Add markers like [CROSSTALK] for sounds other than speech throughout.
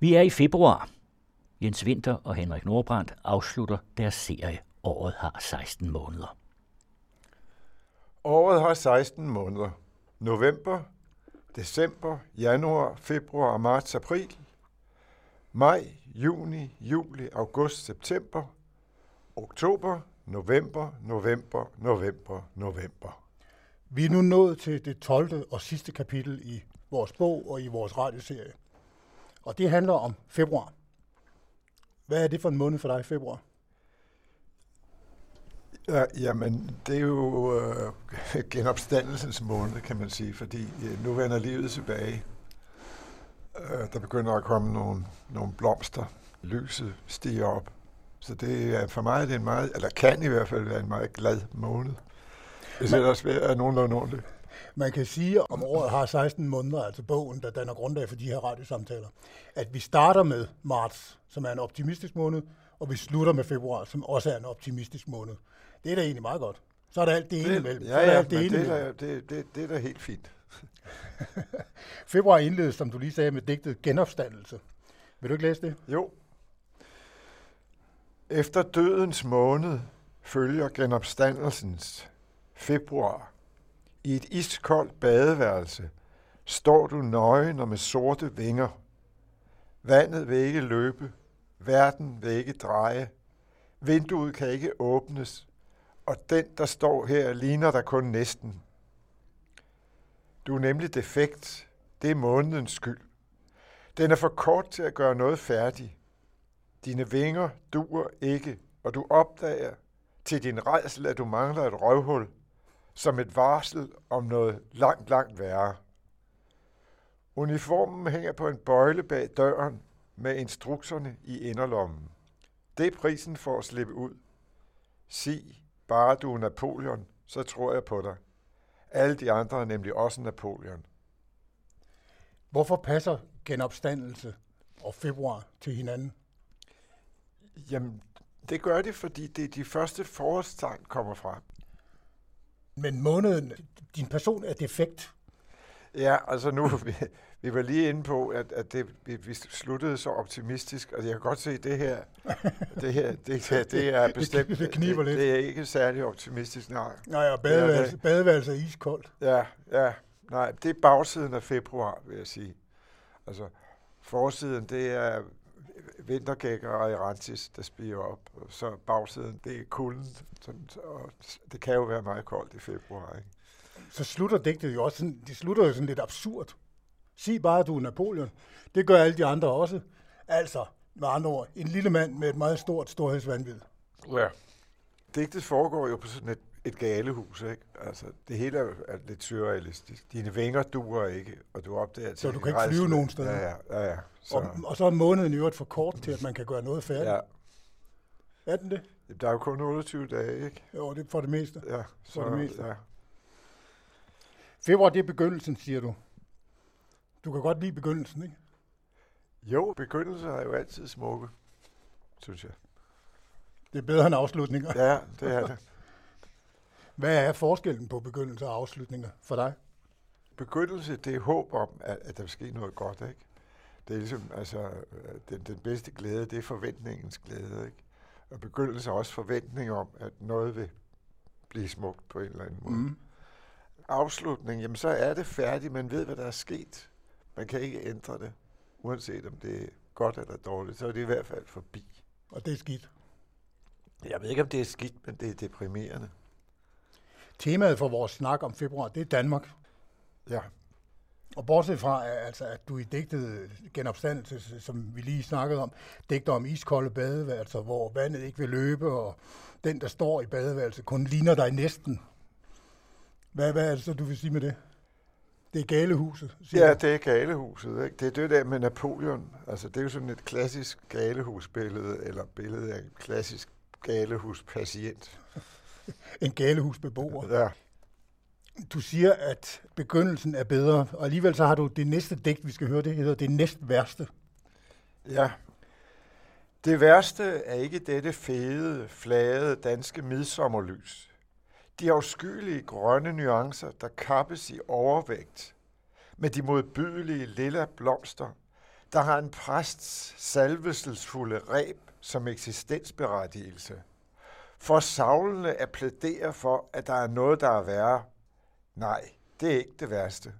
Vi er i februar. Jens Winter og Henrik Nordbrandt afslutter deres serie. Året har 16 måneder. Året har 16 måneder. November, december, januar, februar, marts, april, maj, juni, juli, august, september, oktober, november, november, november, november. Vi er nu nået til det 12. og sidste kapitel i vores bog og i vores radioserie. Og det handler om februar. Hvad er det for en måned for dig, februar? Ja, jamen, det er jo øh, [LAUGHS] genopstandelsens måned, kan man sige, fordi øh, nu vender livet tilbage. Øh, der begynder at komme nogle, nogle blomster. Lyset stiger op. Så det er for mig det er en meget, eller kan i hvert fald være en meget glad måned. Hvis ellers er nogenlunde ordentligt. Man kan sige, om året har 16 måneder, altså bogen, der danner grundlag for de her radiosamtaler, at vi starter med marts, som er en optimistisk måned, og vi slutter med februar, som også er en optimistisk måned. Det er da egentlig meget godt. Så er der alt det ene imellem. Ja, ja, det, det, det, er, det, det, det er da helt fint. [LAUGHS] februar indledes, som du lige sagde, med digtet Genopstandelse. Vil du ikke læse det? Jo. Efter dødens måned følger genopstandelsens februar. I et iskoldt badeværelse står du nøgen og med sorte vinger. Vandet vil ikke løbe, verden vil ikke dreje, vinduet kan ikke åbnes, og den, der står her, ligner der kun næsten. Du er nemlig defekt. Det er månedens skyld. Den er for kort til at gøre noget færdigt. Dine vinger duer ikke, og du opdager til din rejsel, at du mangler et røvhul, som et varsel om noget langt, langt værre. Uniformen hænger på en bøjle bag døren med instrukserne i inderlommen. Det er prisen for at slippe ud. Sig, bare du er Napoleon, så tror jeg på dig. Alle de andre er nemlig også Napoleon. Hvorfor passer genopstandelse og februar til hinanden? Jamen, det gør det, fordi det er de første forårstegn kommer frem. Men måneden, din person er defekt. Ja, altså nu, [LAUGHS] vi, vi var lige inde på, at, at det, vi, vi sluttede så optimistisk, og jeg kan godt se, at det her, [LAUGHS] det her, det, det, det er bestemt, det, det, kniber lidt. det er ikke særlig optimistisk, nej. Nej, og badeværelse er iskoldt. Ja, ja, nej, det er bagsiden af februar, vil jeg sige. Altså, forsiden, det er vintergækker og erantis, der spiger op. Og så bagsiden, det er kulden. Sådan, og det kan jo være meget koldt i februar, ikke? Så slutter digtet jo også sådan, det slutter jo sådan lidt absurd. Sig bare, at du er Napoleon. Det gør alle de andre også. Altså, med andre ord, en lille mand med et meget stort storhedsvandvid. Ja. Digtet foregår jo på sådan et, et galehus, ikke? Altså, det hele er, lidt surrealistisk. Dine vinger duer ikke, og du opdager til Så du kan ikke flyve nogen steder? Ja, ja, ja. ja. Så. Og, og så er måneden i øvrigt for kort til, at man kan gøre noget færdigt. Ja. Er den det? Der er jo kun 28 dage, ikke? Jo, det er for det meste. Ja, så, for det meste. Ja. Februar, det er begyndelsen, siger du. Du kan godt lide begyndelsen, ikke? Jo, begyndelser er jo altid smukke, synes jeg. Det er bedre end afslutninger. Ja, det er det. Hvad er forskellen på begyndelser og afslutninger for dig? Begyndelse, det er håb om, at, at der vil ske noget godt, ikke? Det er ligesom, altså, den, den bedste glæde, det er forventningens glæde, ikke? Og begyndelse er også forventning om, at noget vil blive smukt på en eller anden måde. Mm. Afslutning, jamen så er det færdigt, man ved, hvad der er sket. Man kan ikke ændre det, uanset om det er godt eller dårligt, så er det i hvert fald forbi. Og det er skidt. Jeg ved ikke, om det er skidt, men det er deprimerende. Temaet for vores snak om februar, det er Danmark. Ja. Og bortset fra, altså, at du i digtet genopstandelse, som vi lige snakkede om, digter om iskolde badeværelser, hvor vandet ikke vil løbe, og den, der står i badeværelset, kun ligner dig næsten. Hvad, hvad er det så, du vil sige med det? Det er galehuset, siger Ja, det er galehuset. Ikke? Det er det der med Napoleon. Altså, det er jo sådan et klassisk galehusbillede, eller billede af en klassisk galehuspatient. [LAUGHS] en galehusbeboer. Ja. Du siger, at begyndelsen er bedre, og alligevel så har du det næste digt, vi skal høre, det hedder det næst værste. Ja. Det værste er ikke dette fede, flade danske midsommerlys. De afskyelige grønne nuancer, der kappes i overvægt, med de modbydelige lilla blomster, der har en præsts salvelsesfulde ræb som eksistensberettigelse. For savlene at plædere for, at der er noget, der er værre. Nej, det er ikke det værste.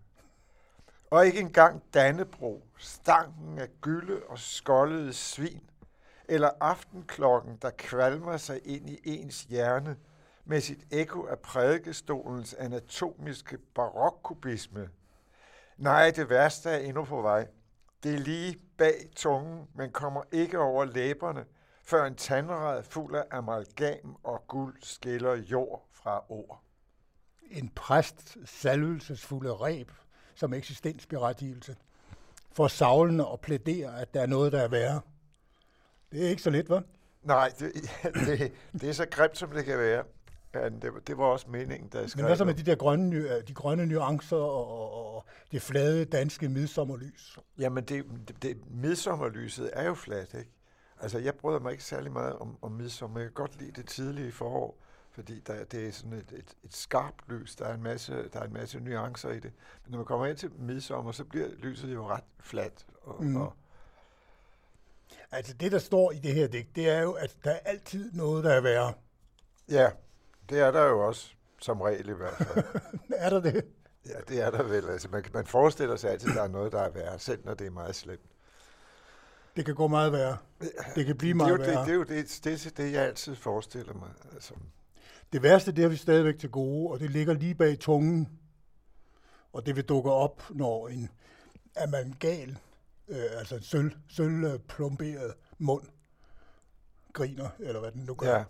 Og ikke engang Dannebro, stanken af gylde og skoldede svin, eller aftenklokken, der kvalmer sig ind i ens hjerne med sit ekko af prædikestolens anatomiske barokkubisme. Nej, det værste er endnu på vej. Det er lige bag tungen, men kommer ikke over læberne, før en tandrad fuld af amalgam og guld skiller jord fra ord. En præst salvelsesfulde ræb som eksistensberettigelse for savlene og plædere, at der er noget, der er værre. Det er ikke så let, hva'? Nej, det, det, det er så grimt, som det kan være. Ja, det, det var også meningen, jeg skrev Men hvad så med de der grønne, de grønne nuancer og, og, og det flade danske midsommerlys? Jamen, det, det, midsommerlyset er jo fladt, ikke? Altså, jeg bryder mig ikke særlig meget om, om midsommer. Jeg kan godt lide det tidlige forår, fordi der, det er sådan et, et, et skarpt lys. Der er, en masse, der er en masse nuancer i det. Men når man kommer ind til midsommer, så bliver lyset jo ret fladt. Og, mm. og, Altså det, der står i det her digt, det er jo, at der er altid noget, der er værre. ja, det er der jo også, som regel i hvert fald. [LAUGHS] er der det? ja, det er der vel. Altså, man, man forestiller sig altid, at der er noget, der er værre, selv når det er meget slemt. Det kan gå meget værre. Det kan blive Det er jo meget det, det, er jo det, det, det, jeg altid forestiller mig. Altså, Det værste, det har vi stadigvæk til gode, og det ligger lige bag tungen. Og det vil dukke op, når en amalgal, øh, altså en sølv, sølvplomberet mund, griner, eller hvad den nu gør. ja,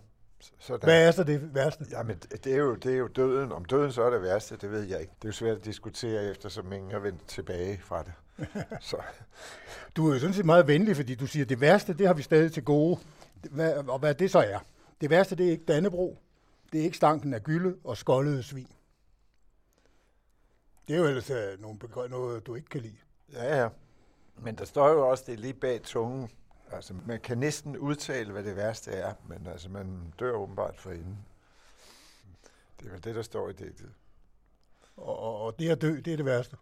sådan. Hvad er så det værste? Jamen, det er, jo, det er jo døden. Om døden så er det værste, det ved jeg ikke. Det er jo svært at diskutere, eftersom ingen er vendt tilbage fra det. [LAUGHS] Så, Du er jo sådan set meget venlig, fordi du siger, at det værste, det har vi stadig til gode. Hvad, og hvad det så er. Det værste, det er ikke Dannebro. Det er ikke stanken af gylde og skoldede svin. Det er jo ellers uh, nogle noget, du ikke kan lide. ja, ja. Men der står jo også, det er lige bag tungen. Altså, man kan næsten udtale, hvad det værste er, men altså, man dør åbenbart for inden. Det er vel det, der står i digtet. Og, og, det at dø, det er det værste.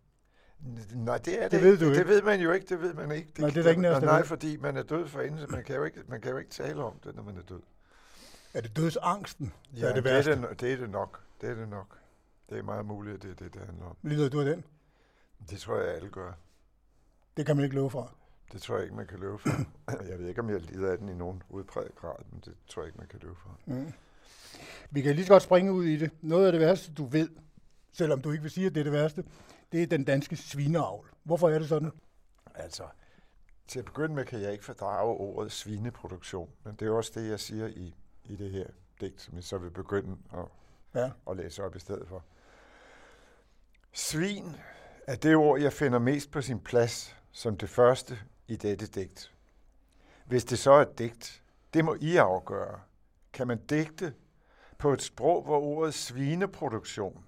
Nej, det er det, Det ikke. ved du det, ikke. det ved man jo ikke, det ved man ikke. Nej, det er der os, der Nej, fordi man er død for inden, så man kan, jo ikke, man kan jo ikke tale om det, når man er død. Er det dødsangsten, der Ja, er det det, er værste? det, det er det nok. Det er det nok. Det er meget muligt, at det er det, det handler om. Lider du af den? Det tror jeg, alle gør. Det kan man ikke løbe fra. Det tror jeg ikke, man kan løbe fra. [COUGHS] Jeg ved ikke, om jeg lider af den i nogen udpræget grad, men det tror jeg ikke, man kan løbe fra. Mm. Vi kan lige så godt springe ud i det. Noget af det værste, du ved, selvom du ikke vil sige, at det er det værste, det er den danske svineavl. Hvorfor er det sådan? Altså, til at begynde med kan jeg ikke fordrage ordet svineproduktion, men det er også det, jeg siger i, i det her digt, som jeg så vil begynde at, Ja. at læse op i stedet for. Svin er det ord, jeg finder mest på sin plads som det første i dette digt. Hvis det så er et digt, det må I afgøre. Kan man digte på et sprog, hvor ordet svineproduktion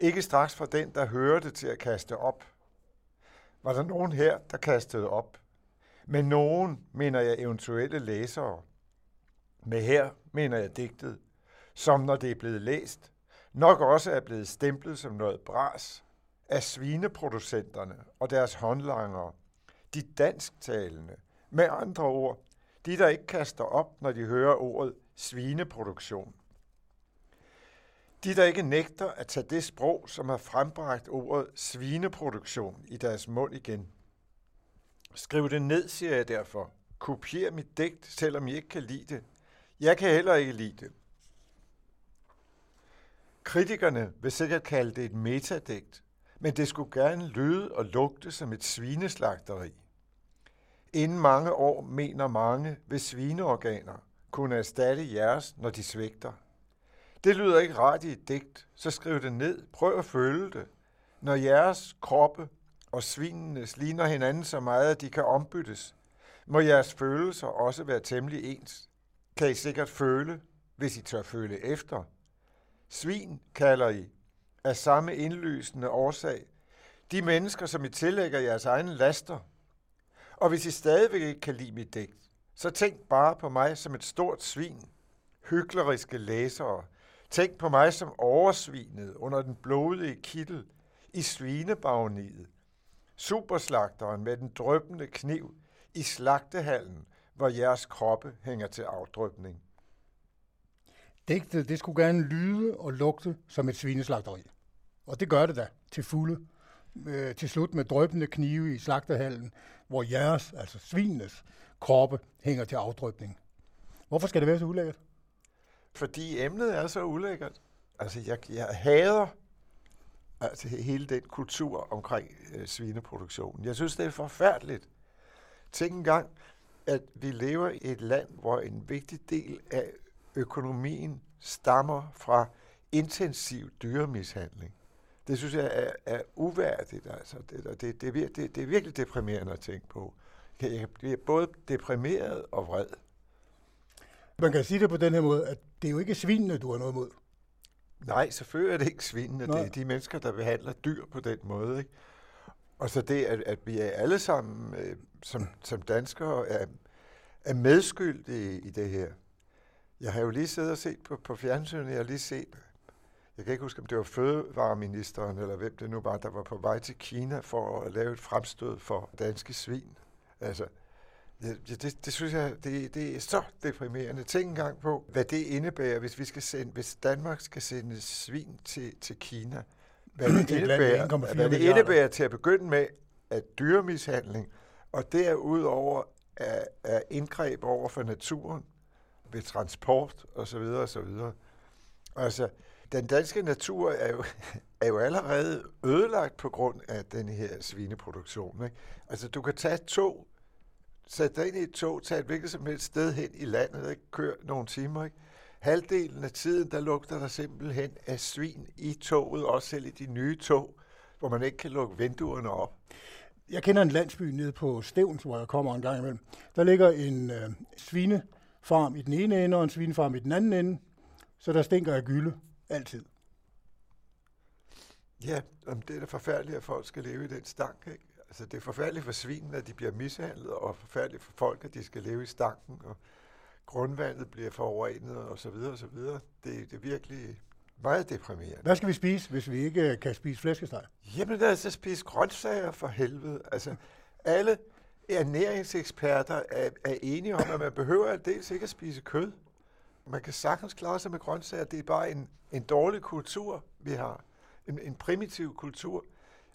ikke straks fra den, der hører det til at kaste op. Var der nogen her, der kastede op? Med nogen mener jeg eventuelle læsere. Med her mener jeg digtet, som når det er blevet læst, nok også er blevet stemplet som noget bras af svineproducenterne og deres håndlangere, de dansktalende, med andre ord, de der ikke kaster op, når de hører ordet svineproduktion. De, der ikke nægter at tage det sprog, som har frembragt ordet svineproduktion i deres mund igen. Skriv det ned, siger jeg derfor. Kopier mit digt, selvom I ikke kan lide det. Jeg kan heller ikke lide det. Kritikerne vil sikkert kalde det et metadigt, men det skulle gerne lyde og lugte som et svineslagteri. Inden mange år mener mange, hvis svineorganer kunne erstatte jeres, når de svigter. Det lyder ikke rart i et digt, så skriv det ned. Prøv at føle det. Når jeres kroppe og svinenes ligner hinanden så meget, at de kan ombyttes, må jeres følelser også være temmelig ens. Kan I sikkert føle, hvis I tør føle efter. Svin kalder I af samme indlysende årsag. De mennesker, som I tillægger jeres egne laster. Og hvis I stadigvæk ikke kan lide mit digt, så tænk bare på mig som et stort svin. Hykleriske læsere, Tænk på mig som oversvinet under den blodige kittel i svinebagniet. superslagteren med den drøbende kniv i slagtehallen, hvor jeres kroppe hænger til afdrøbning. Digtet, det skulle gerne lyde og lugte som et svineslagteri. Og det gør det da, til fulde. Øh, til slut med drøbende knive i slagtehallen, hvor jeres, altså svinenes, kroppe hænger til afdrøbning. Hvorfor skal det være så ulækkert? Fordi emnet er så ulækkert. Altså, jeg, jeg hader altså, hele den kultur omkring øh, svineproduktionen. Jeg synes, det er forfærdeligt. Tænk engang, at vi lever i et land, hvor en vigtig del af økonomien stammer fra intensiv dyremishandling. Det synes jeg er, er uværdigt. Altså. Det, det, det, det, det, det er virkelig deprimerende at tænke på. Jeg bliver både deprimeret og vred. Man kan sige det på den her måde, at det er jo ikke svinene, du har noget imod. Nej, selvfølgelig er det ikke svinene. Nej. Det er de mennesker, der behandler dyr på den måde. Ikke? Og så det, at, at vi er alle sammen øh, som, som danskere er, er medskyldige i det her. Jeg har jo lige siddet og set på, på fjernsynet, jeg har lige set, jeg kan ikke huske, om det var fødevareministeren, eller hvem det nu var, der var på vej til Kina for at lave et fremstød for danske svin. Altså, det, det, det synes jeg, det, det er så deprimerende. Tænk engang på, hvad det indebærer, hvis vi skal sende, hvis Danmark skal sende svin til, til Kina. Hvad det, indebærer, hvad det indebærer til at begynde med, at dyremishandling, og derudover er, er indgreb over for naturen, ved transport osv. osv. Altså, den danske natur er jo, [LAUGHS] er jo allerede ødelagt på grund af den her svineproduktion. Ikke? Altså, du kan tage et tog, sætte dig ind i et tog, tage et hvilket som helst sted hen i landet, ikke? køre nogle timer. Ikke? Halvdelen af tiden, der lugter der simpelthen af svin i toget, også selv i de nye tog, hvor man ikke kan lukke vinduerne op. Jeg kender en landsby nede på Stævns, hvor jeg kommer en gang imellem. Der ligger en øh, svinefarm i den ene ende og en svinefarm i den anden ende, så der stinker af gylde altid. Ja, det er da forfærdeligt, at folk skal leve i den stank. Ikke? Altså, det er forfærdeligt for svinen, at de bliver mishandlet, og forfærdeligt for folk, at de skal leve i stanken, og grundvandet bliver forurenet, og så videre, og så videre. Det, det er virkelig meget deprimerende. Hvad skal vi spise, hvis vi ikke kan spise flæskesteg? Jamen, lad os så spise grøntsager for helvede. Altså, alle ernæringseksperter er, er enige om, at man behøver dels ikke at spise kød. Man kan sagtens klare sig med grøntsager. Det er bare en, en dårlig kultur, vi har. En, en primitiv kultur.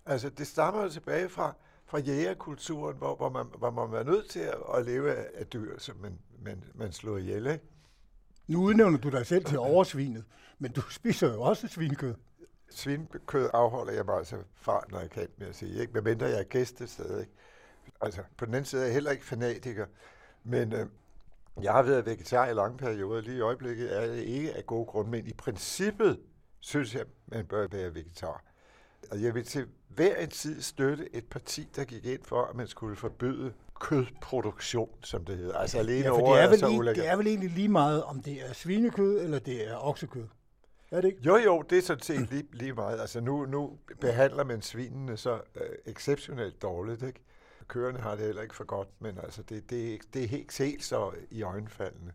Altså, det stammer jo tilbage fra, fra jægerkulturen, hvor, hvor, man, hvor man var nødt til at, at leve af, af dyr, som man, man, man slår ihjel. Ikke? Nu udnævner du dig selv til oversvinet, men du spiser jo også svinekød. Svinekød afholder jeg mig altså fra, når jeg kan med at sige. Ikke? mindre jeg er gæst et sted. Ikke? Altså, på den anden side er jeg heller ikke fanatiker, men øh, jeg har været vegetar i lange perioder. Lige i øjeblikket er det ikke af gode grunde, men i princippet synes jeg, man bør være vegetar. Og jeg vil til hver en tid støtte et parti, der gik ind for, at man skulle forbyde kødproduktion, som det hedder. Altså alene ja, for det er, vel lige, det er vel egentlig lige meget, om det er svinekød eller det er oksekød. Er det ikke? Jo, jo, det er sådan set lige, lige meget. Altså nu, nu behandler man svinene så øh, exceptionelt dårligt, ikke? Køerne har det heller ikke for godt, men altså det, det, det er helt, helt så i øjenfaldene.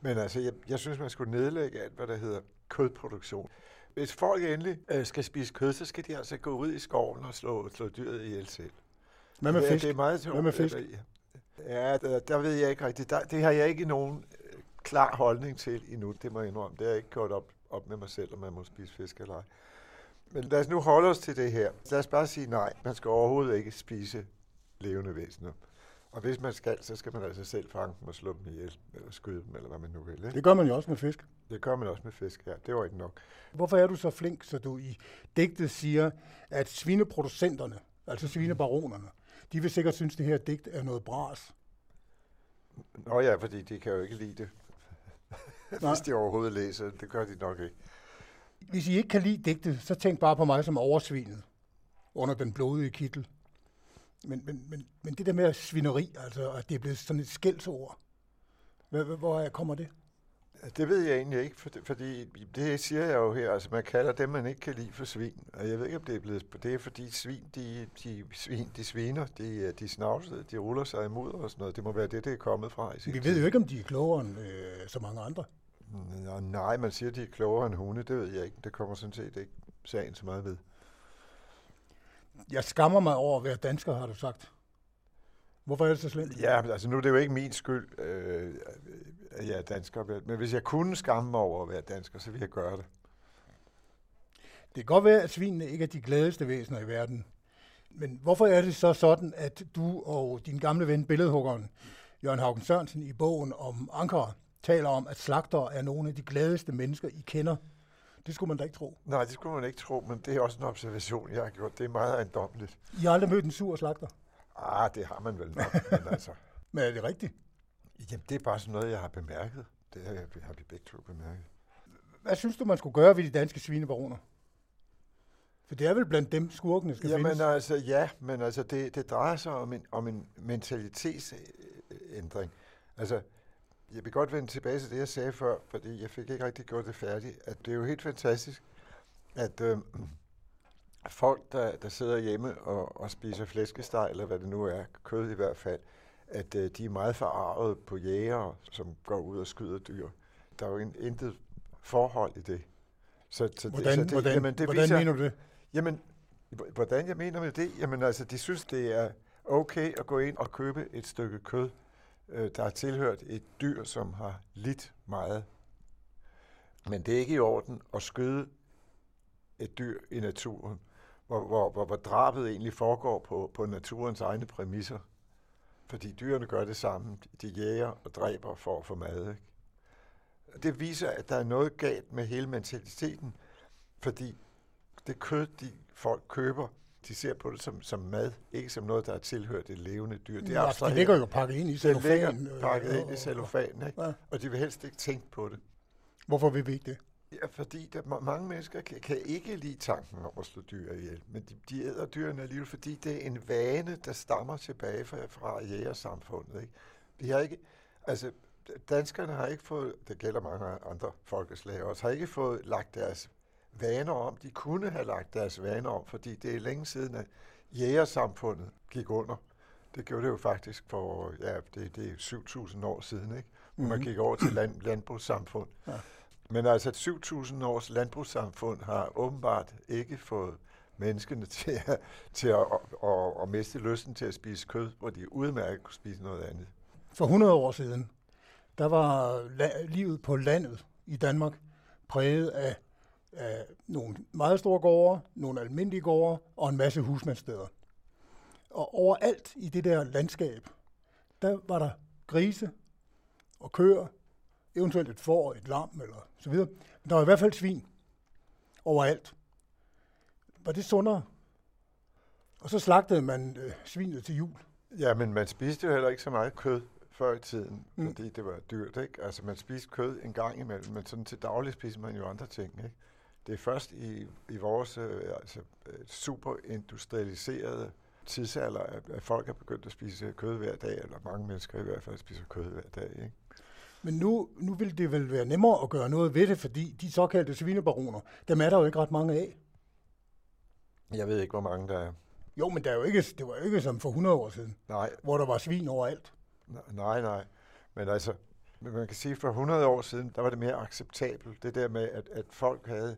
Men altså, jeg, jeg synes, man skulle nedlægge alt, hvad der hedder kødproduktion. Hvis folk endelig øh, skal spise kød, så skal de altså gå ud i skoven og slå, slå dyret ihjel selv. Hvad med fisk? Det er meget Hvad med fisk? Ja, der, der ved jeg ikke rigtigt. Der, det har jeg ikke nogen øh, klar holdning til endnu, det må jeg indrømme. Det har jeg ikke gjort op, op med mig selv, om man må spise fisk eller ej. Men lad os nu holde os til det her. Lad os bare sige nej. Man skal overhovedet ikke spise levende væsener. Og hvis man skal, så skal man altså selv fange dem og slå dem ihjel, eller skyde dem, eller hvad man nu vil. Ikke? Det gør man jo også med fisk. Det gør man også med fisk, ja. Det var ikke nok. Hvorfor er du så flink, så du i digtet siger, at svineproducenterne, altså svinebaronerne, de vil sikkert synes, at det her digt er noget bras? Nå ja, fordi de kan jo ikke lide det. [LAUGHS] hvis de overhovedet læser det. Det gør de nok ikke. Hvis I ikke kan lide digtet, så tænk bare på mig som oversvinet under den blodige kittel. Men, men, men, men det der med svineri, altså at det er blevet sådan et skældsord, hvor kommer det? Det ved jeg egentlig ikke, for, fordi det siger jeg jo her, altså man kalder dem, man ikke kan lide for svin. Og jeg ved ikke, om det er blevet, det er fordi svin, de, de, svin, de sviner, de, de snavsede, de ruller sig imod og sådan noget. Det må være det, det er kommet fra. I Vi ved jo ikke, om de er klogere end øh, så mange andre. Nå, nej, man siger, de er klogere end hunde, det ved jeg ikke. Det kommer sådan set ikke sagen så meget ved. Jeg skammer mig over at være dansker, har du sagt. Hvorfor er det så slemt? Ja, altså nu er det jo ikke min skyld, øh, at jeg er dansker, men hvis jeg kunne skamme mig over at være dansker, så ville jeg gøre det. Det kan godt være, at svinene ikke er de gladeste væsener i verden. Men hvorfor er det så sådan, at du og din gamle ven, billedhuggeren Jørgen Haugen Sørensen, i bogen om Ankara, taler om, at slagter er nogle af de gladeste mennesker, I kender? Det skulle man da ikke tro. Nej, det skulle man ikke tro, men det er også en observation, jeg har gjort. Det er meget ejendommeligt. I har aldrig mødt en sur slagter? Ah, det har man vel nok, men [LAUGHS] altså... Men er det rigtigt? Jamen, det er bare sådan noget, jeg har bemærket. Det har, har vi begge to bemærket. Hvad synes du, man skulle gøre ved de danske svinebaroner? For det er vel blandt dem, skurkene skal Jamen findes? altså, ja, men altså, det, det drejer sig om en, om en mentalitetsændring. Altså, jeg vil godt vende tilbage til det, jeg sagde før, fordi jeg fik ikke rigtig gjort det færdigt, at det er jo helt fantastisk, at øh, folk, der, der sidder hjemme og, og spiser flæskesteg, eller hvad det nu er, kød i hvert fald, at øh, de er meget forarvet på jægere, som går ud og skyder dyr. Der er jo en, intet forhold i det. Så, så hvordan, det, så det, hvordan, jamen, det hvordan viser, mener du det? Jamen, hvordan jeg mener med det? Jamen altså, de synes, det er okay at gå ind og købe et stykke kød, øh, der har tilhørt et dyr, som har lidt meget. Men det er ikke i orden at skyde et dyr i naturen, hvor, hvor, hvor, hvor drabet egentlig foregår på, på naturens egne præmisser. Fordi dyrene gør det samme. De jæger og dræber for at få mad. Ikke? Det viser, at der er noget galt med hele mentaliteten, fordi det kød, de folk køber, de ser på det som, som mad, ikke som noget, der er tilhørt et levende dyr. Det, er det ligger jo pakket ind i cellofan. Det ligger pakket ind i cellofan, ikke? Ja. og de vil helst ikke tænke på det. Hvorfor vil vi ikke det? Ja, fordi der, mange mennesker kan, kan ikke lide tanken om at slå dyr ihjel, men de, de æder dyrene alligevel, fordi det er en vane, der stammer tilbage fra, fra jægersamfundet. Ikke? Vi har ikke, altså, danskerne har ikke fået, det gælder mange andre folkeslag også, har ikke fået lagt deres vaner om. De kunne have lagt deres vaner om, fordi det er længe siden, at jægersamfundet gik under. Det gjorde det jo faktisk for, ja, det, det er 7.000 år siden, ikke? Hvor man mhm. gik over til land, landbrugssamfund. Ja. Men altså, 7.000 års landbrugssamfund har åbenbart ikke fået menneskene [LAUGHS] til at, til at, at, at, at miste lysten til at spise kød, hvor de udmærket kunne spise noget andet. For 100 år siden, der var la- livet på landet i Danmark præget af, af nogle meget store gårde, nogle almindelige gårde og en masse husmandssteder. Og overalt i det der landskab, der var der grise og køer, eventuelt et får, et lam eller så videre. Men der var i hvert fald svin overalt. Var det sundere? Og så slagtede man øh, svinet til jul. Ja, men man spiste jo heller ikke så meget kød før i tiden, mm. fordi det var dyrt, ikke? Altså, man spiste kød en gang imellem, men sådan til daglig spiser man jo andre ting, ikke? Det er først i, i vores øh, altså, øh, superindustrialiserede tidsalder, at, at folk er begyndt at spise kød hver dag, eller mange mennesker i hvert fald spiser kød hver dag, ikke? Men nu, nu vil det vel være nemmere at gøre noget ved det, fordi de såkaldte svinebaroner, dem er der jo ikke ret mange af. Jeg ved ikke, hvor mange der er. Jo, men der er jo ikke, det var jo ikke som for 100 år siden, nej. hvor der var svin overalt. Nej, nej. Men altså, man kan sige, at for 100 år siden, der var det mere acceptabelt. Det der med, at, at folk havde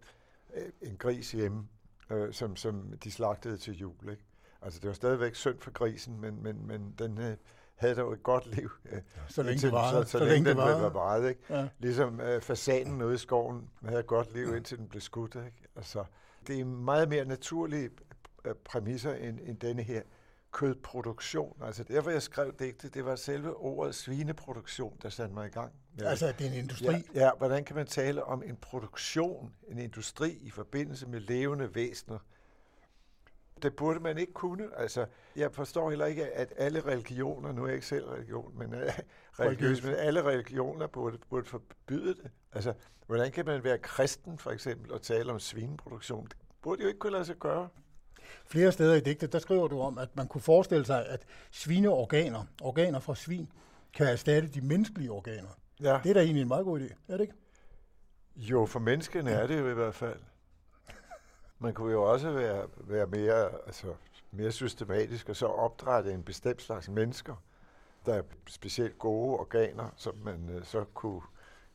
øh, en gris hjemme, øh, som, som de slagtede til jul. Ikke? Altså, det var stadigvæk synd for grisen, men, men, men den øh, havde dog et godt liv. Øh, så længe det var. Så, så, så længe, længe det var. var meget, ikke? Ja. Ligesom øh, fasanen ude i skoven havde et godt liv, indtil den blev skudt. Ikke? Altså, det er meget mere naturlige øh, præmisser end, end denne her kødproduktion. Altså derfor jeg skrev digtet, det var selve ordet svineproduktion, der satte mig i gang. Ja. Altså det er en industri? Ja, ja, hvordan kan man tale om en produktion, en industri i forbindelse med levende væsener? Det burde man ikke kunne. Altså, jeg forstår heller ikke, at alle religioner, nu er jeg ikke selv religion, men uh, religiøs, men alle religioner burde, burde forbyde det. Altså, hvordan kan man være kristen for eksempel og tale om svineproduktion? Det burde jo ikke kunne lade sig gøre. Flere steder i digtet, der skriver du om, at man kunne forestille sig, at svineorganer, organer fra svin, kan erstatte de menneskelige organer. Ja. Det er da egentlig en meget god idé, er det ikke? Jo, for menneskene er det jo i hvert fald. Man kunne jo også være, være mere, altså, mere systematisk og så opdrætte en bestemt slags mennesker, der er specielt gode organer, som man uh, så kunne,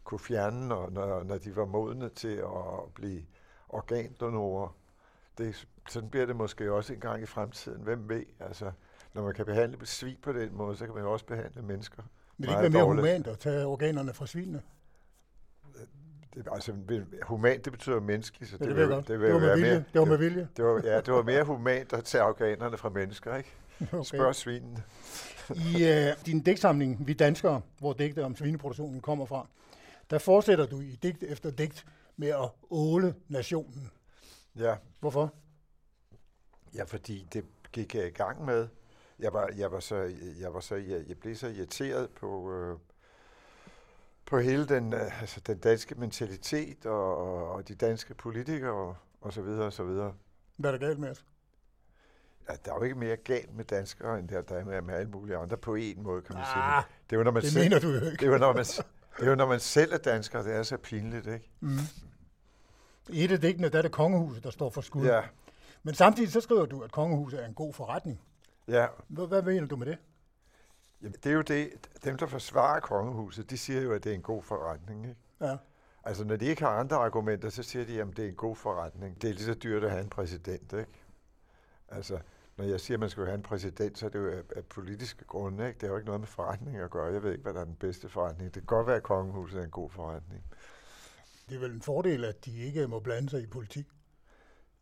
kunne fjerne, når, når, når de var modne til at blive organdonorer det, sådan bliver det måske også en gang i fremtiden. Hvem ved? Altså, når man kan behandle svin på den måde, så kan man jo også behandle mennesker. Vil det ikke være mere dårligt. humant at tage organerne fra svinene? Det, altså, humant, det betyder menneskeligt. Så det, ja, det, vil, det, det, vil det var med vilje. Mere, det var med vilje. Det var, ja, det var mere humant at tage organerne fra mennesker, ikke? [LAUGHS] Okay. Spørg svinene. I uh, din digtsamling, Vi Danskere, hvor digte om svineproduktionen kommer fra, der fortsætter du i digt efter digt med at åle nationen. Ja. Hvorfor? Ja, fordi det gik jeg i gang med. Jeg var, jeg var så, jeg var så, jeg, jeg blev så irriteret på, øh, på hele den, øh, altså den danske mentalitet og, og de danske politikere og, og så videre og så videre. Hvad er der galt med os? Ja, der er jo ikke mere galt med danskere, end der, der er med, med alle mulige andre på en måde, kan man ah, sige. Det, er jo, når man det selv, mener du jo ikke. Det er jo, når man, det er jo, når man selv er dansker, det er så pinligt, ikke? Mm. I et af digtene, der er det kongehuset, der står for skud. Ja. Men samtidig så skriver du, at kongehuset er en god forretning. Ja. Hvad, hvad mener du med det? Jamen, det er jo det, dem, der forsvarer kongehuset, de siger jo, at det er en god forretning, ikke? Ja. Altså, når de ikke har andre argumenter, så siger de, at det er en god forretning. Det er lige så dyrt at have en præsident, ikke? Altså, når jeg siger, at man skal have en præsident, så er det jo af, af politiske grunde, ikke? Det har jo ikke noget med forretning at gøre. Jeg ved ikke, hvad der er den bedste forretning. Det kan godt være, at kongehuset er en god forretning. Det er vel en fordel, at de ikke må blande sig i politik?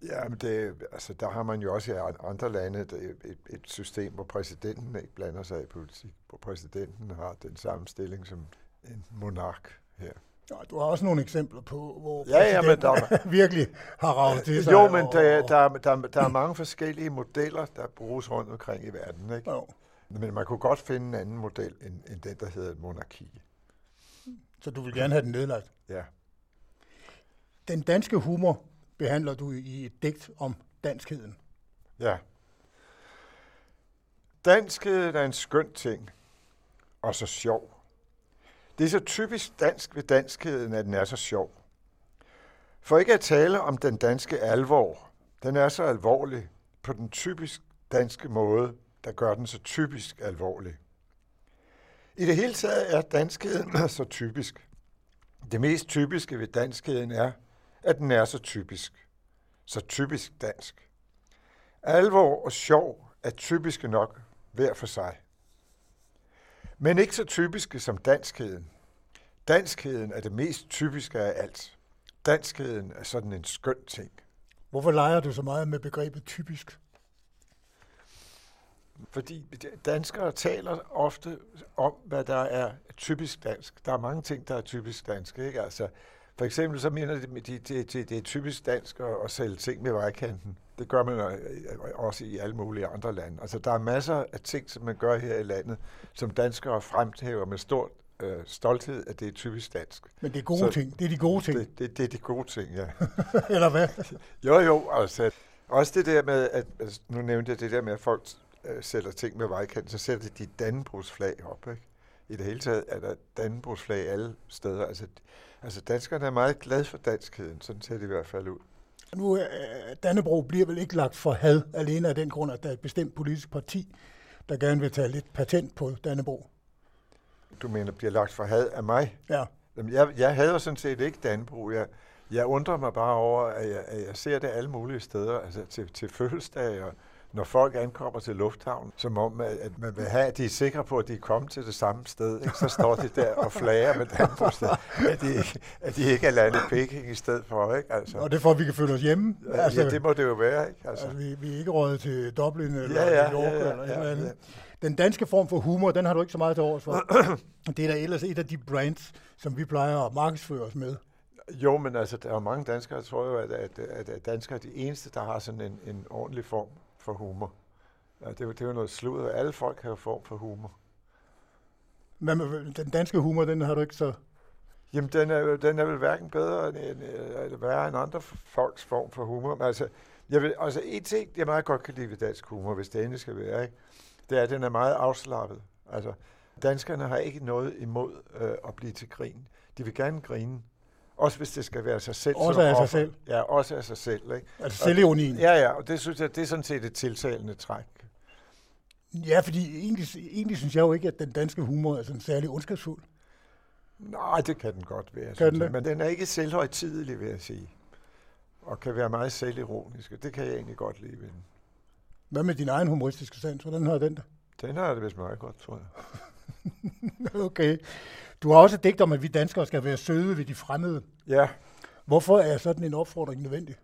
Ja, men det, altså, der har man jo også i andre lande et, et, system, hvor præsidenten ikke blander sig i politik, hvor præsidenten har den samme stilling som en monark her. Ja, du har også nogle eksempler på, hvor ja, ja, men der, [LAUGHS] virkelig har ravet til sig. Jo, men der, der, der, der er mange forskellige modeller, der bruges rundt omkring i verden. Ikke? Jo. Men man kunne godt finde en anden model end, end den, der hedder monarki. Så du vil gerne have den nedlagt? Ja. Den danske humor behandler du i et digt om danskheden. Ja. Danskheden er en skøn ting, og så sjov. Det er så typisk dansk ved danskheden, at den er så sjov. For ikke at tale om den danske alvor, den er så alvorlig på den typisk danske måde, der gør den så typisk alvorlig. I det hele taget er danskheden [CLEARS THROAT] så typisk. Det mest typiske ved danskheden er, at den er så typisk. Så typisk dansk. Alvor og sjov er typiske nok hver for sig. Men ikke så typiske som danskheden. Danskheden er det mest typiske af alt. Danskheden er sådan en skøn ting. Hvorfor leger du så meget med begrebet typisk? Fordi danskere taler ofte om, hvad der er typisk dansk. Der er mange ting, der er typisk dansk. Ikke? Altså, for eksempel så mener de, at det, det, det, er typisk dansk at, at sælge ting med vejkanten. Det gør man øh, også i alle mulige andre lande. Altså, der er masser af ting, som man gør her i landet, som danskere fremhæver med stor øh, stolthed, at det er typisk dansk. Men det er gode så, ting. Det er de gode ting. Det, det, det er de gode ting, ja. [LAUGHS] Eller hvad? jo, jo. Altså, også det der med, at altså, nu nævnte jeg det der med, at folk øh, sælger ting med vejkanten, så sætter de Dannebrogsflag op, ikke? I det hele taget er der Dannebrogsflag alle steder. Altså, Altså danskerne er meget glade for danskheden, sådan ser det i hvert fald ud. Nu øh, Dannebro bliver vel ikke lagt for had alene af den grund, at der er et bestemt politisk parti, der gerne vil tage lidt patent på Dannebro. Du mener, bliver lagt for had af mig? Ja. Jamen, jeg, jeg hader sådan set ikke Dannebro. Jeg, jeg undrer mig bare over, at jeg, at jeg ser det alle mulige steder, altså til, til fødselsdage og når folk ankommer til lufthavnen, som om, at man vil have, at de er sikre på, at de er kommet til det samme sted, ikke? så står de der og flager med Danbosted, at de, at de ikke er landet Peking i stedet for. Ikke? Altså. Og det er for, at vi kan føle os hjemme? Altså, ja det må det jo være. Ikke? Altså. Altså, vi, vi er ikke rådet til Dublin eller ja, ja, New York ja, ja, eller et ja, eller andet. Ja. Den danske form for humor, den har du ikke så meget til års for. [CLEARS THROAT] det er da ellers et af de brands, som vi plejer at markedsføre os med. Jo, men altså, der er mange danskere, jeg tror jo, at, at, at danskere er de eneste, der har sådan en, en ordentlig form for humor. Det, er, det er jo noget sludder. Alle folk har form for humor. Men den danske humor, den har du ikke så... Jamen, den er, den er vel hverken bedre end, end, eller værre end andre folks form for humor. Men altså, jeg vil, altså en ting, jeg meget godt kan lide ved dansk humor, hvis det endelig skal være, ikke? det er, at den er meget afslappet. Altså, danskerne har ikke noget imod øh, at blive til grin. De vil gerne grine. Også hvis det skal være sig selv. Også af sig selv. Ja, også af sig selv. Ikke? Altså selvironien. Ja, ja, og det synes jeg, det er sådan set et tiltalende træk. Ja, fordi egentlig, egentlig synes jeg jo ikke, at den danske humor er sådan særlig ondskabsfuld. Nej, det kan den godt være. Kan den det? Men den er ikke selvhøjtidelig, vil jeg sige. og kan være meget selvironisk, og det kan jeg egentlig godt lide ved den. Hvad med din egen humoristiske sans? Hvordan har den det? Den har det vist meget godt, tror jeg. [LAUGHS] okay. Du har også digt om, at vi danskere skal være søde ved de fremmede. Ja, Hvorfor er sådan en opfordring nødvendig?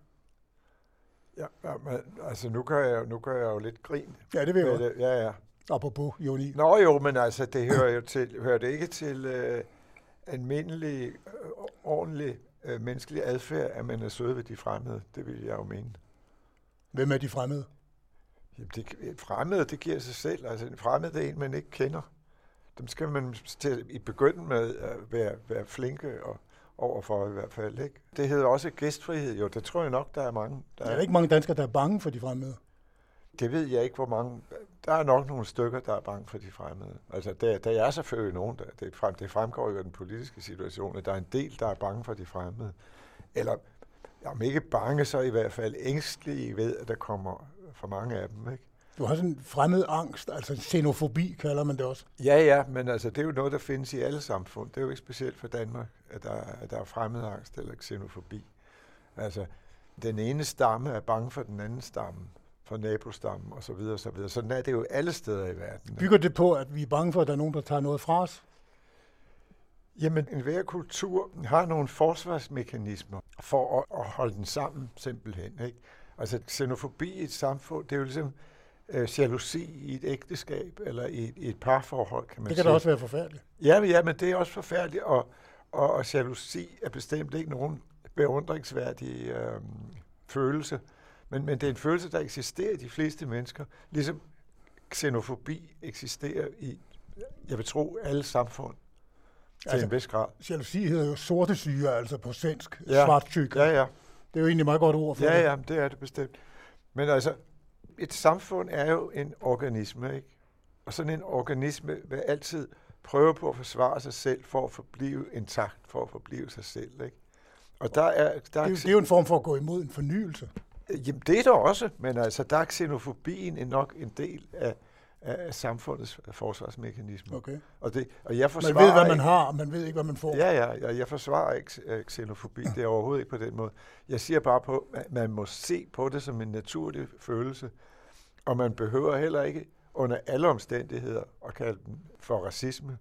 ja men, altså nu gør, jeg, nu gør jeg jo lidt grin. Ja, det vil jeg det. Ja, ja. Apropos ironi. Nå jo, men altså, det hører jo til, hører det ikke til øh, almindelig, øh, ordentlig øh, menneskelig adfærd, at man er sød ved de fremmede. Det vil jeg jo mene. Hvem er de fremmede? Jamen, det, et fremmede, det giver sig selv. Altså, en fremmed, er en, man ikke kender. Dem skal man til, i begyndelsen med at være, være flinke og overfor i hvert fald. Ikke? Det hedder også gæstfrihed. Jo, det tror jeg nok, der er mange. Der Der er ikke mange danskere, der er bange for de fremmede. Det ved jeg ikke, hvor mange... Der er nok nogle stykker, der er bange for de fremmede. Altså, der, der er selvfølgelig nogen, der... Det, frem, det fremgår jo af den politiske situation, at der er en del, der er bange for de fremmede. Eller, om ikke bange, så i hvert fald ængstlige ved, at der kommer for mange af dem, ikke? Du har sådan en fremmed angst, altså xenofobi kalder man det også. Ja, ja, men altså, det er jo noget, der findes i alle samfund. Det er jo ikke specielt for Danmark, at der, at der er fremmedangst eller xenofobi. Altså, den ene stamme er bange for den anden stamme, for nabostammen osv. Så videre, så videre. Sådan er det jo alle steder i verden. Bygger det på, at vi er bange for, at der er nogen, der tager noget fra os? Jamen, enhver kultur har nogle forsvarsmekanismer for at, at holde den sammen, simpelthen. Ikke? Altså, xenofobi i et samfund, det er jo ligesom øh, jalousi i et ægteskab, eller i, et- i et parforhold, kan man Det kan sige. da også være forfærdeligt. Ja, men, ja, men det er også forfærdeligt, og, og, og jalousi er bestemt ikke nogen beundringsværdig øh, følelse. Men, men det er en følelse, der eksisterer i de fleste mennesker, ligesom xenofobi eksisterer i, jeg vil tro, alle samfund til Altså- en vis grad. Jalousi hedder jo sorte syre, altså på svensk. Ja. Ja. Svartsyg. Ja, ja. Det er jo egentlig et meget godt ord for Ja, det. ja, det er det bestemt. Men altså, et samfund er jo en organisme, ikke? Og sådan en organisme vil altid prøve på at forsvare sig selv for at forblive intakt, for at forblive sig selv, ikke? Og der er, der Det, er er, jo, det er jo en form for at gå imod en fornyelse. jamen, det er der også, men altså, der er xenofobien en nok en del af, af samfundets forsvarsmekanismer. Okay. Og, det, og jeg forsvarer Man ved, hvad man ikke- har, man ved ikke, hvad man får. Ja, ja, ja, jeg forsvarer ikke øh, xenofobi. Det er overhovedet ikke på den måde. Jeg siger bare på, at man må se på det som en naturlig følelse, og man behøver heller ikke under alle omstændigheder at kalde den for racisme,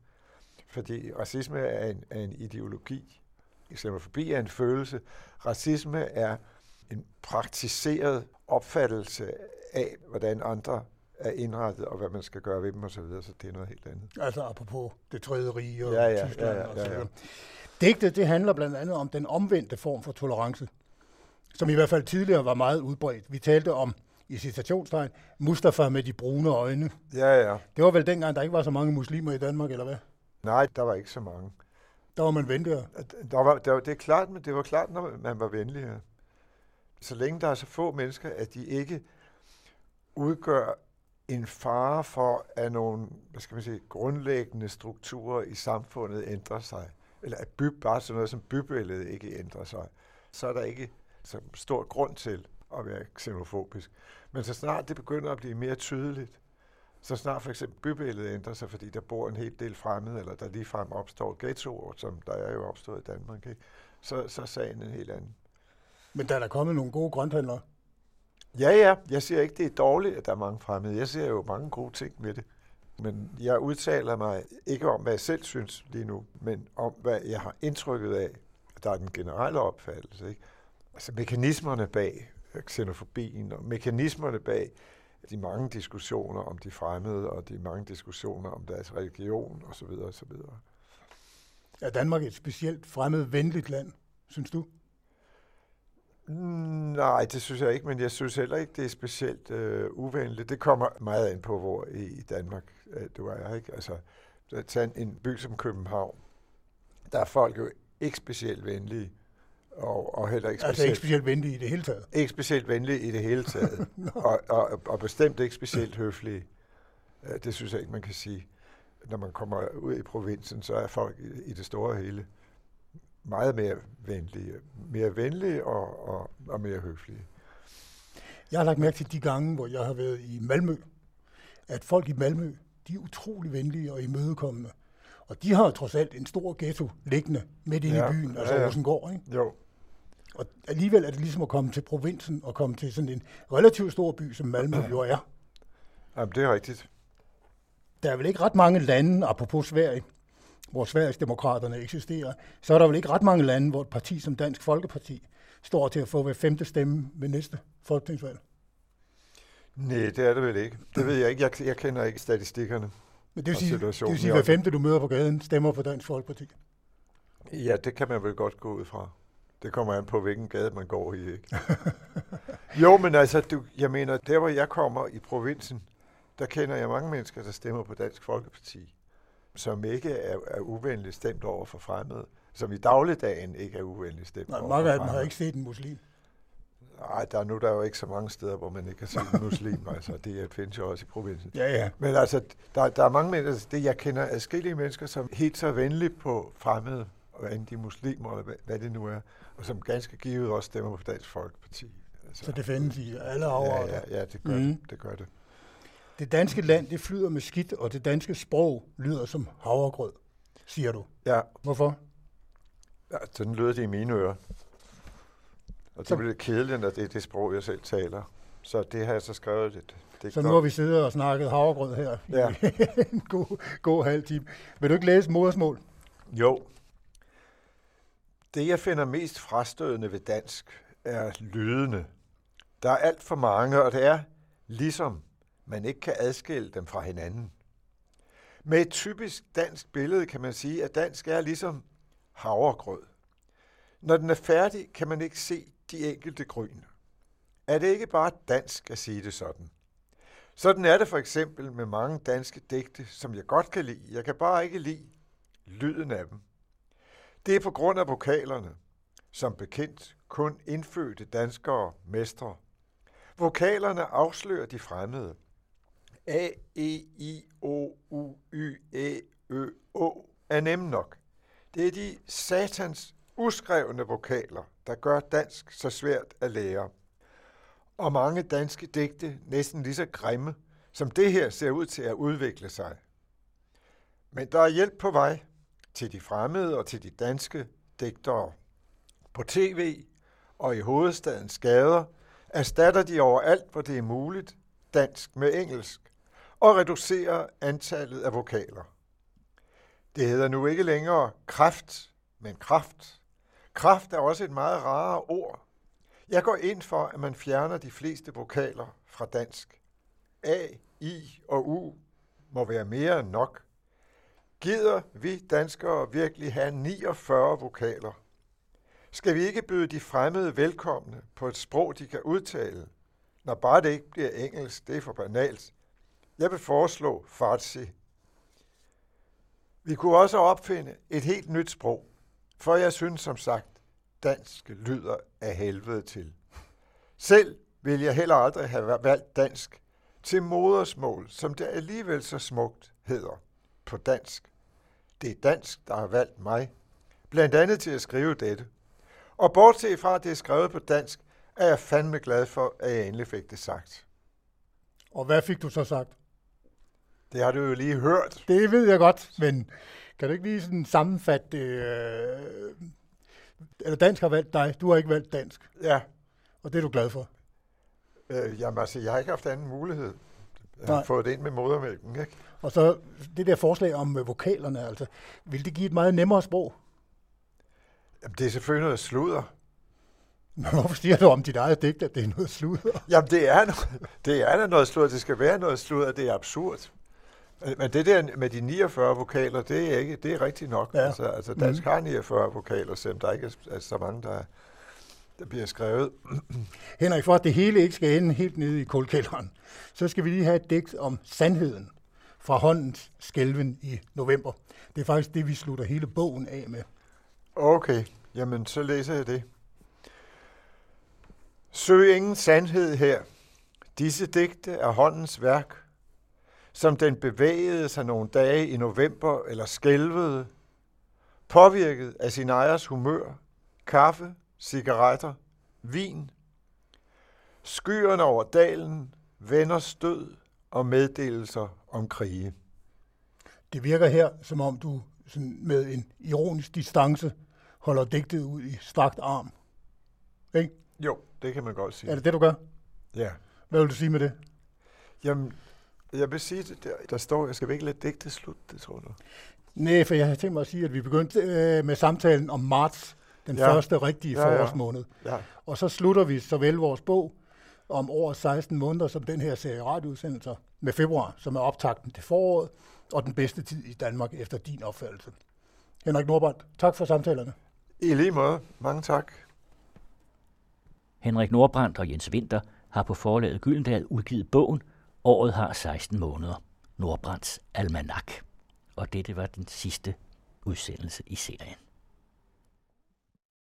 fordi racisme er en, er en ideologi. Xenofobi er en følelse. Racisme er en praktiseret opfattelse af, hvordan andre er indrettet, og hvad man skal gøre ved dem osv., så, videre, så det er noget helt andet. Altså apropos det tredje rige og Ja, ja, Tyskland ja, ja, og så ja, ja. Digtet, det handler blandt andet om den omvendte form for tolerance, som i hvert fald tidligere var meget udbredt. Vi talte om, i citationstegn, Mustafa med de brune øjne. Ja, ja. Det var vel dengang, der ikke var så mange muslimer i Danmark, eller hvad? Nej, der var ikke så mange. Der var man venligere. Der var, der, det er klart, men det var klart, når man var venligere. Så længe der er så få mennesker, at de ikke udgør en fare for, at nogle hvad skal man sige, grundlæggende strukturer i samfundet ændrer sig, eller at by, bare sådan noget som bybilledet ikke ændrer sig, så er der ikke så stor grund til at være xenofobisk. Men så snart det begynder at blive mere tydeligt, så snart for eksempel bybilledet ændrer sig, fordi der bor en hel del fremmede, eller der ligefrem opstår ghettoer, som der er jo opstået i Danmark, ikke? Så, så er sagen en helt anden. Men der er der kommet nogle gode grønthandlere. Ja, ja, jeg siger ikke, det er dårligt, at der er mange fremmede. Jeg ser jo mange gode ting med det. Men jeg udtaler mig ikke om, hvad jeg selv synes lige nu, men om, hvad jeg har indtrykket af, at der er den generelle opfattelse. Ikke? Altså mekanismerne bag xenofobien, og mekanismerne bag de mange diskussioner om de fremmede, og de mange diskussioner om deres religion osv. osv. Er Danmark et specielt fremmed venligt land, synes du? Mm, Nej, det synes jeg ikke, men jeg synes heller ikke, det er specielt øh, uvenligt. Det kommer meget an på, hvor i, Danmark øh, du er. Ikke? Altså, tag en by som København. Der er folk jo ikke specielt venlige, og, og heller ikke Altså ikke specielt, specielt venlige i det hele taget. ikke specielt venlige i det hele taget. [LAUGHS] og, og, og bestemt ikke specielt høflige. Øh, Det synes jeg ikke, man kan sige. Når man kommer ud i provinsen, så er folk i, i det store hele meget mere venlige. Mere venlige og, og, og mere høflige. Jeg har lagt mærke til de gange, hvor jeg har været i Malmø, at folk i Malmø, de er utrolig venlige og imødekommende. Og de har jo trods alt en stor ghetto liggende midt inde Ja, i byen, altså ja, ja. Rosengård. Ikke? Jo, Og alligevel er det ligesom at komme til provinsen og komme til sådan en relativt stor by, som Malmø jo er. Jamen, det er rigtigt. Der er vel ikke ret mange lande, apropos Sverige, hvor Sverigesdemokraterne eksisterer, så er der vel ikke ret mange lande, hvor et parti som Dansk Folkeparti står til at få hver femte stemme ved næste folketingsvalg. Nej, det er det vel ikke. Det ved jeg ikke. Jeg, jeg kender ikke statistikkerne. Men det vil sige, det vil sige hver femte, du møder på gaden, stemmer på Dansk Folkeparti. Ja, det kan man vel godt gå ud fra. Det kommer an på, hvilken gade man går i, ikke? [LAUGHS] jo, men altså, du, jeg mener, der hvor jeg kommer i provinsen, der kender jeg mange mennesker, der stemmer på Dansk Folkeparti, som ikke er, er uvenligt stemt over for fremmede, som i dagligdagen ikke er uvenligt stemt Nej, over mange for af dem har fremmede. ikke set en muslim. Nej, der er nu der er jo ikke så mange steder, hvor man ikke kan se en muslim, [LAUGHS] altså det findes jo også i provinsen. Ja, ja. Men altså, der, der er mange mennesker, altså, det jeg kender adskillige mennesker, som helt så venligt på fremmede, og hvad enten de er muslimer, eller hvad, hvad det nu er, og som ganske givet også stemmer på Dansk Folkeparti. Altså, Så det findes i alle ja, afretninger. ja, ja, det gør, mm. det, det gør det. Det danske land, det flyder med skidt, og det danske sprog lyder som havregrød, siger du. Ja, Hvorfor? ja, sådan lyder det i mine ører. Og det Så- bliver kedeligt, når det er det sprog, jeg selv taler. Så det har jeg så skrevet det. det Så nu har vi siddet og snakket havregrød her Ja. i [LAUGHS] en god, god halv time. Vil du ikke læse modersmål? Jo. Det, jeg finder mest frastødende ved dansk, er lydene. Der er alt for mange, og det er ligesom, man ikke kan adskille dem fra hinanden. Med et typisk dansk billede kan man sige, at dansk er ligesom havregrød. Når den er færdig, kan man ikke se de enkelte gryn. Er det ikke bare dansk at sige det sådan? Sådan er det for eksempel med mange danske digte, som jeg godt kan lide. Jeg kan bare ikke lide lyden af dem. Det er på grund af vokalerne, som bekendt kun indfødte danskere mestre. Vokalerne afslører de fremmede. A, E, I, O, U, Y, E, Ø, Å er nemme nok. Det er de satans uskrevne vokaler, der gør dansk så svært at lære. Og mange danske digte næsten lige så grimme, som det her ser ud til at udvikle sig. Men der er hjælp på vej til de fremmede og til de danske digtere. På tv og i hovedstadens gader erstatter de overalt, hvor det er muligt, dansk med engelsk og reducerer antallet af vokaler. Det hedder nu ikke længere kraft, men kraft. Kraft er også et meget rarere ord. Jeg går ind for, at man fjerner de fleste vokaler fra dansk. A, I og U må være mere end nok. Gider vi danskere virkelig have 49 vokaler? Skal vi ikke byde de fremmede velkomne på et sprog, de kan udtale? Når bare det ikke bliver engelsk, det er for banalt. Jeg vil foreslå farsi. Vi kunne også opfinde et helt nyt sprog, for jeg synes som sagt, dansk lyder af helvede til. Selv vil jeg heller aldrig have valgt dansk til modersmål, som det alligevel så smukt hedder på dansk. Det er dansk, der har valgt mig, blandt andet til at skrive dette. Og bortset fra, at det er skrevet på dansk, er jeg fandme glad for, at jeg endelig fik det sagt. Og hvad fik du så sagt? Det har du jo lige hørt. Det ved jeg godt, men kan du ikke lige sådan sammenfatte det? Øh, eller dansk har valgt dig, du har ikke valgt dansk, Ja, og det er du glad for. øh, jamen altså, jeg har ikke haft anden mulighed. Jeg Nej. har fået det ind med modermælken, ikke? Og så det der forslag om øh, vokalerne, altså, vil det give et meget nemmere sprog? Jamen, det er selvfølgelig noget sludder. Men Hvorfor siger du om dit eget digt, at det er noget sludder? Jamen, det er, noget, det er da noget sludder. Det skal være noget sludder. Det er absurd. Men- Men det der med de 49 vokaler, det er ikke, det er rigtigt nok. Ja. Altså, altså dansk har 49 vokaler, selvom der ikke er, er så mange, der, der bliver skrevet. [CLEARS THROAT] Henrik, for at det hele ikke skal ende helt nede i kulkælderen, så skal vi lige have et digt om sandheden fra håndens skælven i november. Det er faktisk det, vi slutter hele bogen af med. Okay, jamen så læser jeg det. Søg ingen sandhed her. Disse digte er håndens værk, som den bevægede sig nogle dage i november eller skælvede, påvirket af sin ejers humør, kaffe, cigaretter, vin. Skyerne over dalen, venner stød og meddelelser om krige. Det virker her, som om du sådan med en ironisk distance holder digtet ud i strakt arm. Ikke? Jo, det kan man godt sige. Er det det, du gør? Ja. Hvad vil du sige med det? Jamen, jeg vil sige, det der, der står, jeg skal vi ikke lade digtet slutte, det tror du? Nej, for jeg har tænkt mig at sige, at vi begyndte øh, med samtalen om marts, den Ja. ja. første rigtige Ja, ja. forårsmåned. Ja, Og så slutter vi såvel vores bog om over 16 måneder, som den her serie radioudsendelser med februar, som er optakten til foråret, og den bedste tid i Danmark efter din opfattelse. Henrik Nordbrandt, tak for samtalerne. i lige måde. Mange tak. Henrik Nordbrandt og Jens Winter har på forlaget Gyldendal udgivet bogen Året har 16 måneder. Nordbrands almanak. Og dette var den sidste udsendelse i serien.